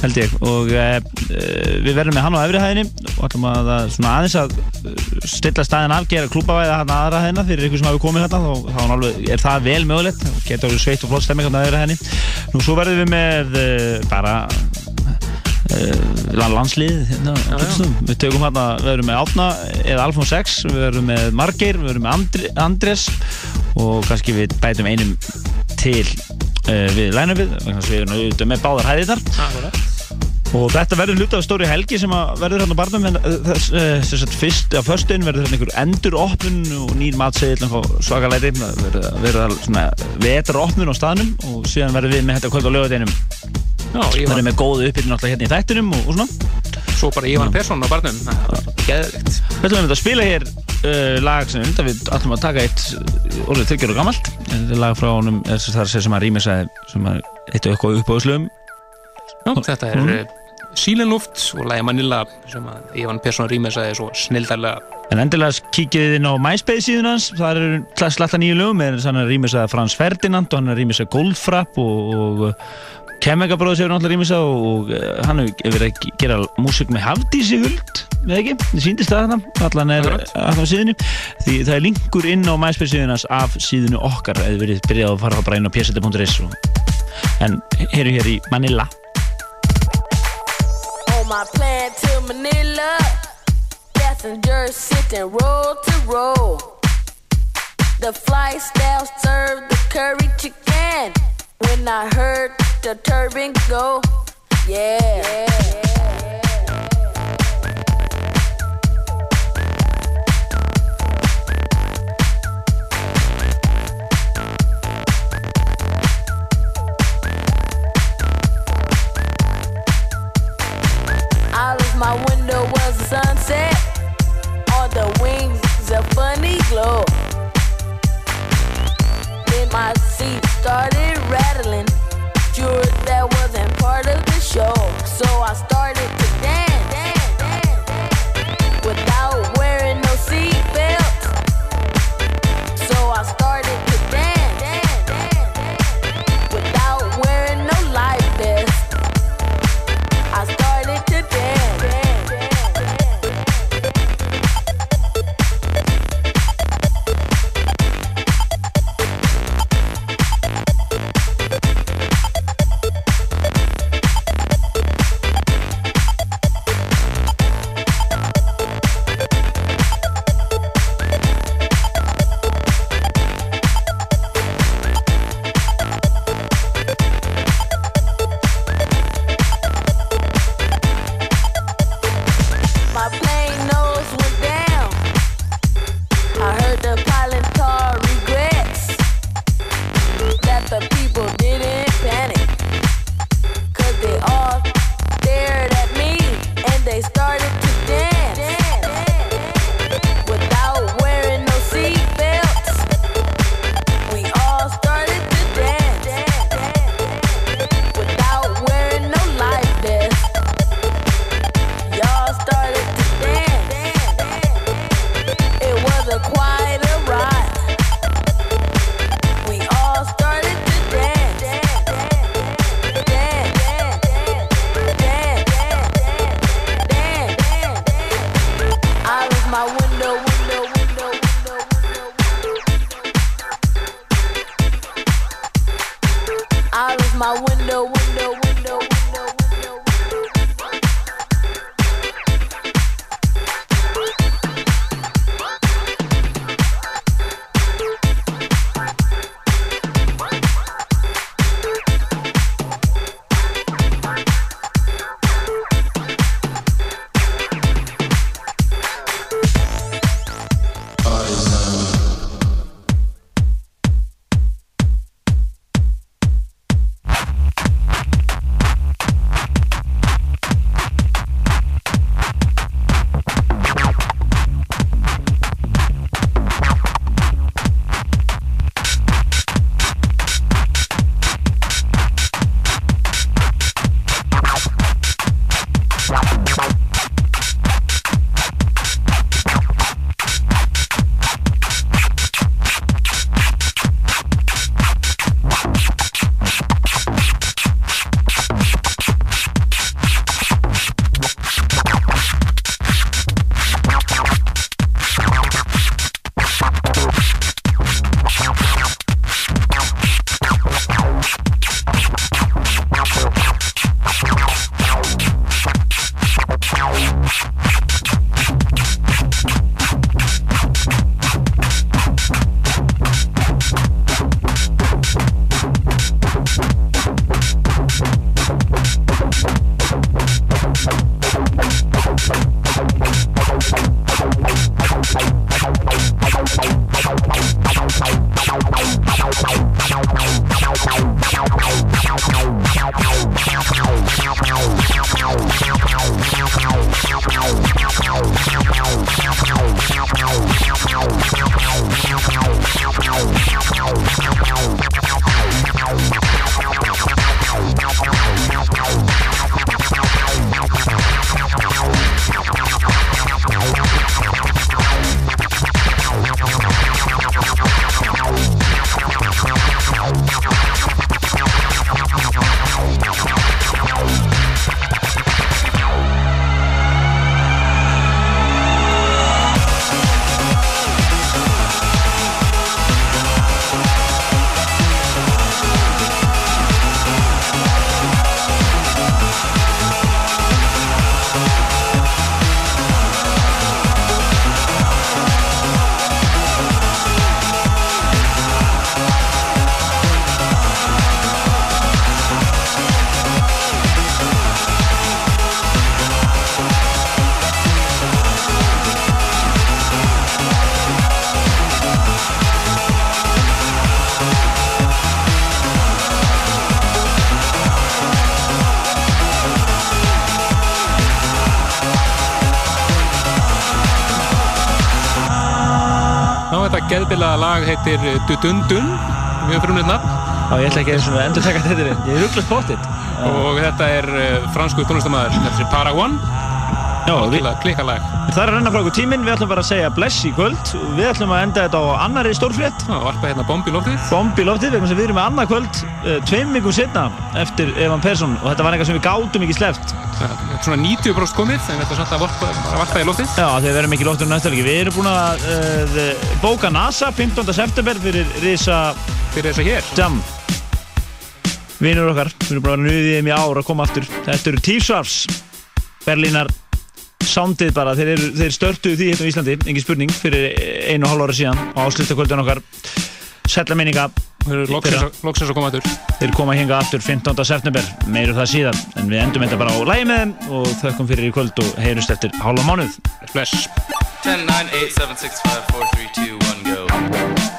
held ég. Og e, við verðum með hann á efri hæðinni og ætlum að svona aðeins að eh, stilla staðin af, gera klúpavæða hann aðra hæðina fyrir ykkur sem hafi komið hérna, þá, þá alveg, er það vel mögulegt, getur orðið sveitt og flott stemming á efri hæðinni. Nú svo verðum við með e, bara uh, landslið hérna, á Hlutustöðum. við tökum hérna, við erum með Átna eða Alfons 6, við erum með Margeir við erum með Andri, Andres og kannski við bætum einum til uh, við line-upið að við erum auðvitað með báðar hæðirnar. Akkurat. og þetta verður hluti af stóri helgi sem að verður hérna á barnum en uh, þess, þess að fyrst á föstun verður hérna einhver enduropnun og nýr matseðil svakalæti. Verður, verður svona vetraropnun á staðnum og síðan verður við með þetta kvöld á lögadeinum Verður var með góðu uppbyrjun alltaf hérna í þættinum og, og svona svo bara Ívan Persson á barnum. Það er geðvikt. Við ætlum að spila hér uh, lag sem við ætlum að taka eitt uh, orðið þryggjar og gammalt Þetta er lag frá honum sem það er sem að rýmis sem að eitt og eitthvað upp á Já, þetta er Mm. Sílenluft og lagi Manila sem að Ívan Persson rýmessaði svo snildarlega. En endilega kíkið inn á MySpace síðan hans það eru sletta nýju lögum er hann að rýmis að Frans Ferdinand og hann er rýmis að Goldfrapp og, og Kemega bróðis hefur náttúrulega rýmis að og, og uh, hann hefur verið að gera músík með Hafdísi Huld við ekki, það síndist það þarna? Allan er allan á síðunni. Því það er linkur inn á MySpace síðan hans af síðunu okkar eða verið byrjað að fara bara inn á psd.is og... en hér hér í Manila. On my plan to Manila, passengers sitting row to row. The flight staff served the curry chicken. When I heard the turban go, yeah. Out of my window was the sunset. On the wings, a funny glow. Then my seat started geðbilaða lag heitir Dudundun, mjög frumnið nafn. Já, ég ætla ekki eins og endur taka þetta við. Ég er rugglast bóttið. Og þetta er uh, fransku tónlistamæður, þetta er Paragon. Við, klikkalag. það er að renna frá okkur tíminn, við ætlum bara að segja bless í kvöld. Við ætlum að enda þetta á annari stórfrétt. Já, varpa hérna bomb í loftið. Bomb í loftið, vegna sem við erum með annað kvöld, uh, tveim vikum setna eftir Evan Persson og þetta var eitthvað sem við gátum ekki sleppt. Svona 90% komið, en þetta er samt að varpa, varpa í loftið. Já, þegar við erum ekki í loftinu næsta leiki. Við erum búin að uh, bóka NASA 15. september fyrir Risa... Fyrir að hér? Jam. Vinur okkar, við erum bara að nuðið þeim í ár að koma aftur. Þetta eru T-Swars, Berlínar, soundið bara, þeir, eru, þeir störtuðu því hérna í Íslandi, engin spurning, fyrir einu og hálf ára síðan á ásluttakvöldun okkar. Sætla minninga. Loksins að koma aftur. Þeir koma hinga aftur 15. september, meiru það síðan, en við endum þetta bara á lægi með þeim og þökkum fyrir í kvöld og heyrust eftir hálfa mánuð. Bless. 10, 9, 8, 7, 6, 5, 4, 3, 2, 1, go.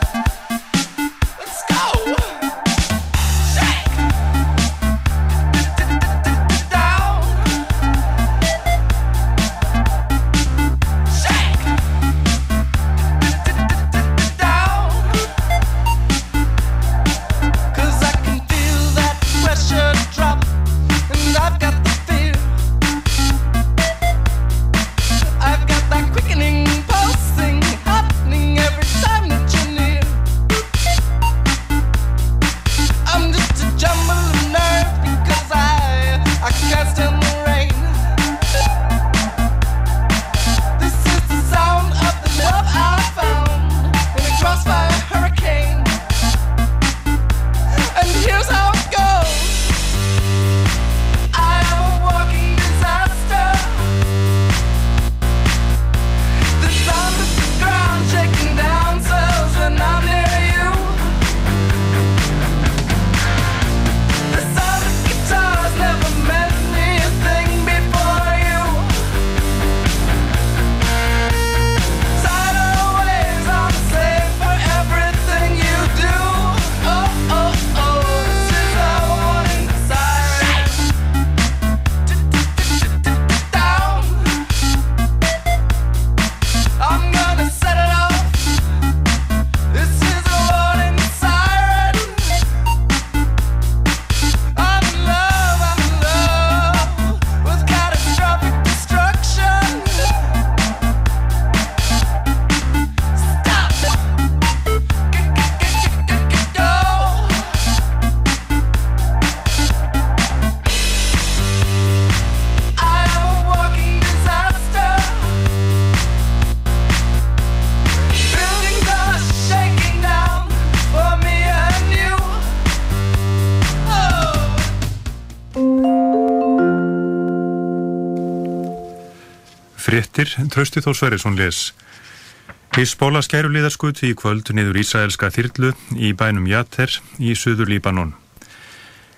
Fréttir, Trausti Þór Sverrisson les. Hisbóla skæruliðarskuti í kvöld niður Ísraelska þyrlu í bænum Jater í söður Líbanon.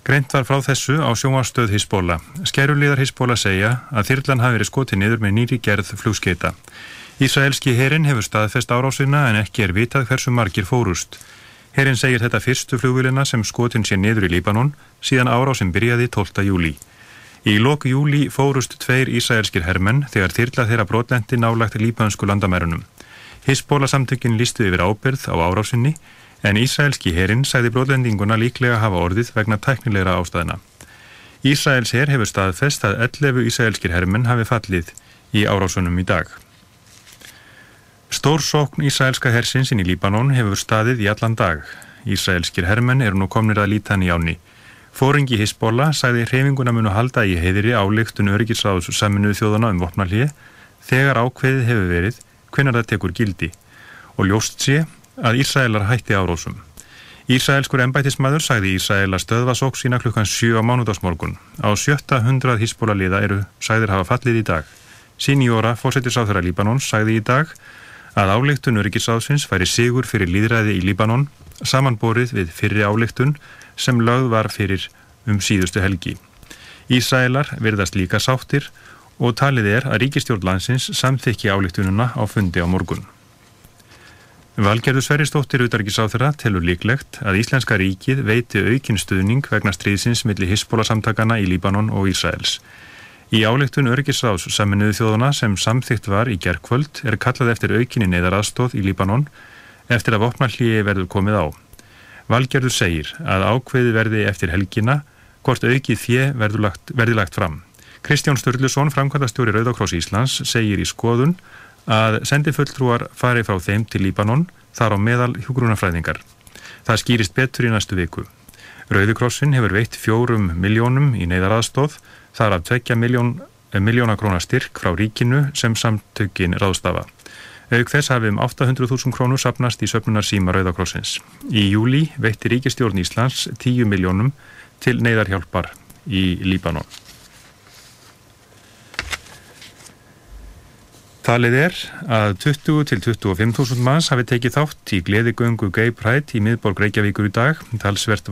Greint var frá þessu á sjónvarstöð Hisbóla. Skæruliðar Hisbóla segja að þyrlan hafi verið skotið niður með nýri gerð flugskeita. Ísraelski herin hefur staðfest árásina en ekki er vitað hversu margir fórust. Herin segir þetta fyrstu flugvilina sem skotin sé niður í Líbanon síðan árásin byrjaði 12. júli. Í lok júli fórust tveir ísraelskir hermenn þegar þyrla þeirra brotlendi nálagt líbansku landamærunum. Hisbóla samtökin lístu yfir ábyrð á árásinni en ísraelski herin sæði brotlendinguna líklega hafa orðið vegna tæknilegra ástæðina. Ísraels her hefur staðfest að 11 ísraelskir hermenn hafi fallið í árásunum í dag. Stórsókn ísraelska hersins inn í Líbanon hefur staðið í allan dag. Ísraelskir hermenn eru nú komnir að líta hann í áni. Fóringi Hisbóla sagði hreyfinguna munu halda í heiðri áleiktun öryggisráðs saminuð þjóðana um vopnarlíi þegar ákveðið hefur verið hvenar það tekur gildi og ljóst sé að Ísraelar hætti árósum. Ísraelskur embætismæður sagði Ísraela stöðvasók sína klukkan 7 á mánudagsmorgun. Á sjötta hundrað Hisbóla liða eru sagðir hafa fallið í dag. Sínjóra, fórsetisráþurra Líbanons, sagði í dag að áleiktun öryggisráðsins færi sigur fyrir líðræði í Líbanon samanborið við fyrri áleiktun sem lögð var fyrir um síðustu helgi. Ísraelar virðast líka sáttir og talið er að ríkistjórn landsins samþykki álíktununa á fundi á morgun. Valgerður Sverrisdóttir utarkisáþurra telur líklegt að Íslenska ríkið veiti aukin stuðning vegna stríðsins millir Hisbóla samtakana í Líbanon og Ísraels. Í áleiktun örgisráðs saminuðu þjóðuna sem samþygt var í gerkvöld er kallað eftir aukinni neyðaraðstóð í Líbanon eftir að vopnallíi verður komið á. Valgerður segir að ákveði verði eftir helgina hvort aukið fjö verður lagt, verði lagt fram. Kristján Sturluson, framkvæmdastjóri Rauðakross Íslands, segir í skoðun að sendifulltrúar fari frá þeim til Líbanon þar á meðal hjúgrunafræðingar. Það skýrist betur í næstu viku. Rauðikrossin hefur veitt fjórum miljónum í neyðaraðstóð, þar af tvekja miljón, miljóna krónar styrk frá ríkinu sem samtökin ráðstafa. Auk þess hafi um 800.000 krónur sapnast í söfnunar síma Rauðakrossins. Í júli veitti ríkistjórn Íslands 10 miljónum til neyðarhjálpar í Líbanon. Talið er að 20 til 25.000 manns hafi tekið þátt í gleðigöngu Gay Pride í miðborg Reykjavíkur í dag. Talsvert